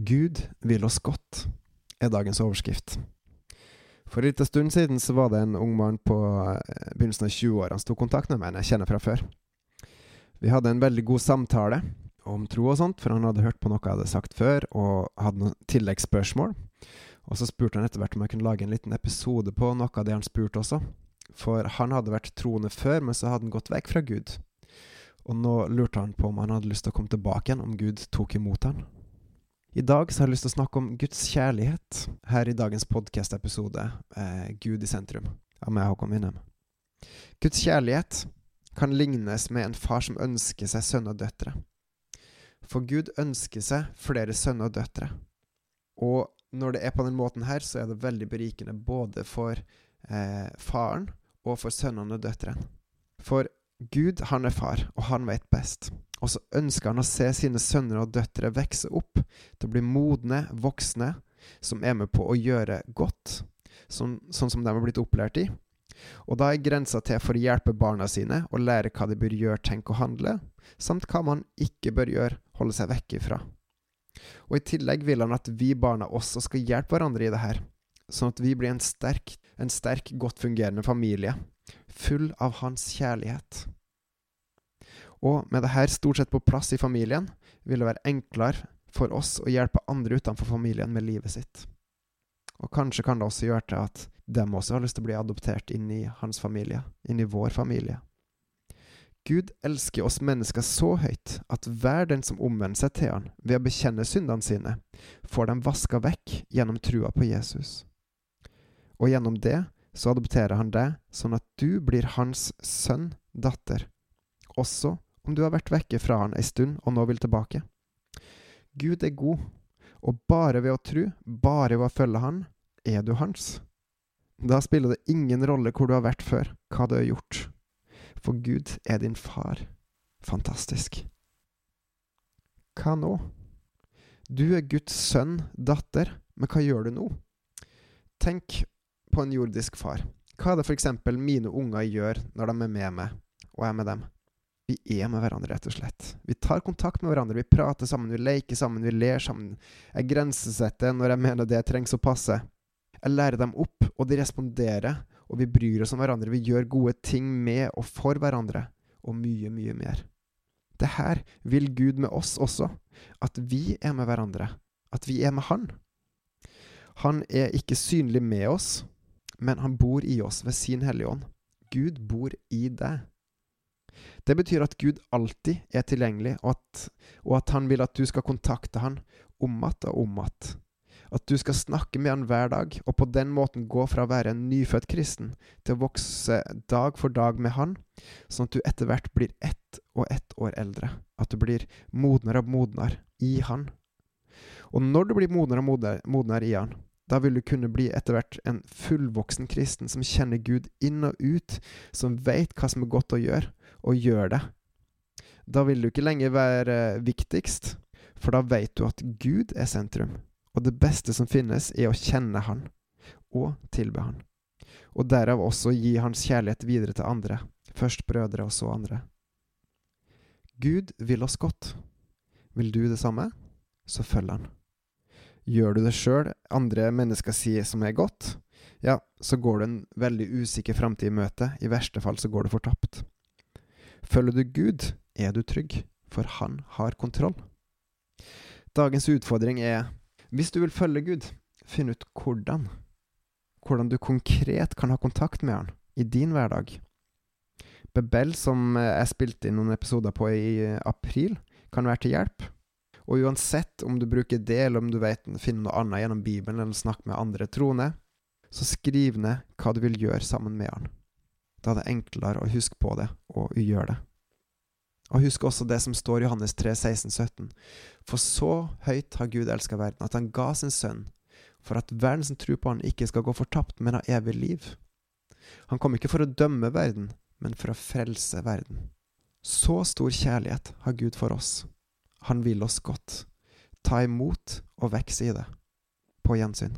Gud vil oss godt, er dagens overskrift. For en liten stund siden så var det en ung mann på eh, begynnelsen av 20-åra som tok kontakt med meg, jeg kjenner fra før. Vi hadde en veldig god samtale om tro og sånt, for han hadde hørt på noe jeg hadde sagt før, og hadde noen tilleggsspørsmål. Og så spurte han etter hvert om jeg kunne lage en liten episode på noe av det han spurte også. For han hadde vært troende før, men så hadde han gått vekk fra Gud. Og nå lurte han på om han hadde lyst til å komme tilbake igjen, om Gud tok imot han. I dag så har jeg lyst til å snakke om Guds kjærlighet her i dagens podkast-episode eh, Gud i sentrum av meg, Håkon Winnem. Guds kjærlighet kan lignes med en far som ønsker seg sønner og døtre. For Gud ønsker seg flere sønner og døtre. Og når det er på den måten her, så er det veldig berikende både for eh, faren og for sønnene og døtrene. For Gud, han er far, og han vet best. Og så ønsker han å se sine sønner og døtre vokse opp til å bli modne, voksne, som er med på å gjøre godt, sånn, sånn som de har blitt opplært i. Og da er grensa til for å hjelpe barna sine og lære hva de bør gjøre, tenke og handle, samt hva man ikke bør gjøre, holde seg vekk ifra. Og i tillegg vil han at vi barna også skal hjelpe hverandre i det her, sånn at vi blir en sterk, en sterk godt fungerende familie full av hans kjærlighet. Og med det her stort sett på plass i familien, vil det være enklere for oss å hjelpe andre utenfor familien med livet sitt. Og kanskje kan det også gjøre til at dem også har lyst til å bli adoptert inn i hans familie, inn i vår familie. Gud elsker oss mennesker så høyt at hver den som omvender seg til han ved å bekjenne syndene sine, får dem vaska vekk gjennom trua på Jesus. Og gjennom det så adopterer han deg sånn at du blir hans sønn, datter, også om du har vært vekke fra han ei stund og nå vil tilbake. Gud er god, og bare ved å tru, bare ved å følge han, er du hans. Da spiller det ingen rolle hvor du har vært før, hva du har gjort, for Gud er din far. Fantastisk. Hva nå? Du er Guds sønn, datter, men hva gjør du nå? Tenk på en jordisk far. Hva er det f.eks. mine unger gjør når de er med meg, og jeg er med dem? Vi er med hverandre, rett og slett. Vi tar kontakt med hverandre, vi prater sammen, vi leker sammen, vi ler sammen. Jeg grensesetter når jeg mener det trengs å passe. Jeg lærer dem opp, og de responderer, og vi bryr oss om hverandre. Vi gjør gode ting med og for hverandre, og mye, mye mer. Det her vil Gud med oss også, at vi er med hverandre, at vi er med Han. Han er ikke synlig med oss, men han bor i oss ved sin Hellige Ånd. Gud bor i deg. Det betyr at Gud alltid er tilgjengelig, og at, og at han vil at du skal kontakte han om att og om att. At du skal snakke med han hver dag, og på den måten gå fra å være en nyfødt kristen til å vokse dag for dag med han, sånn at du etter hvert blir ett og ett år eldre. At du blir modnere og modnere i han. Og når du blir modnere og modnere i han, da vil du kunne bli etter hvert en fullvoksen kristen som kjenner Gud inn og ut, som veit hva som er godt å gjøre, og gjør det. Da vil du ikke lenger være viktigst, for da veit du at Gud er sentrum, og det beste som finnes, er å kjenne Han og tilbe Han, og derav også gi Hans kjærlighet videre til andre, først brødre og så andre. Gud vil oss godt. Vil du det samme, så følg Han. Gjør du det sjøl, andre mennesker sier som er godt, ja, så går du en veldig usikker framtid i møte. I verste fall så går du fortapt. Følger du Gud, er du trygg, for han har kontroll. Dagens utfordring er hvis du vil følge Gud, finn ut hvordan. Hvordan du konkret kan ha kontakt med han i din hverdag. Bebel, som jeg spilte inn noen episoder på i april, kan være til hjelp. Og uansett om du bruker det, eller om du vet, finner noe annet gjennom Bibelen, eller snakker med andre troende, så skriv ned hva du vil gjøre sammen med han. Da er det enklere å huske på det, og gjøre det. Og husk også det som står i Johannes 3, 16, 17. For så høyt har Gud elska verden, at han ga sin sønn, for at verden som tror på han, ikke skal gå fortapt, men ha evig liv. Han kom ikke for å dømme verden, men for å frelse verden. Så stor kjærlighet har Gud for oss. Han vil oss godt. Ta imot og vokse i det. På gjensyn.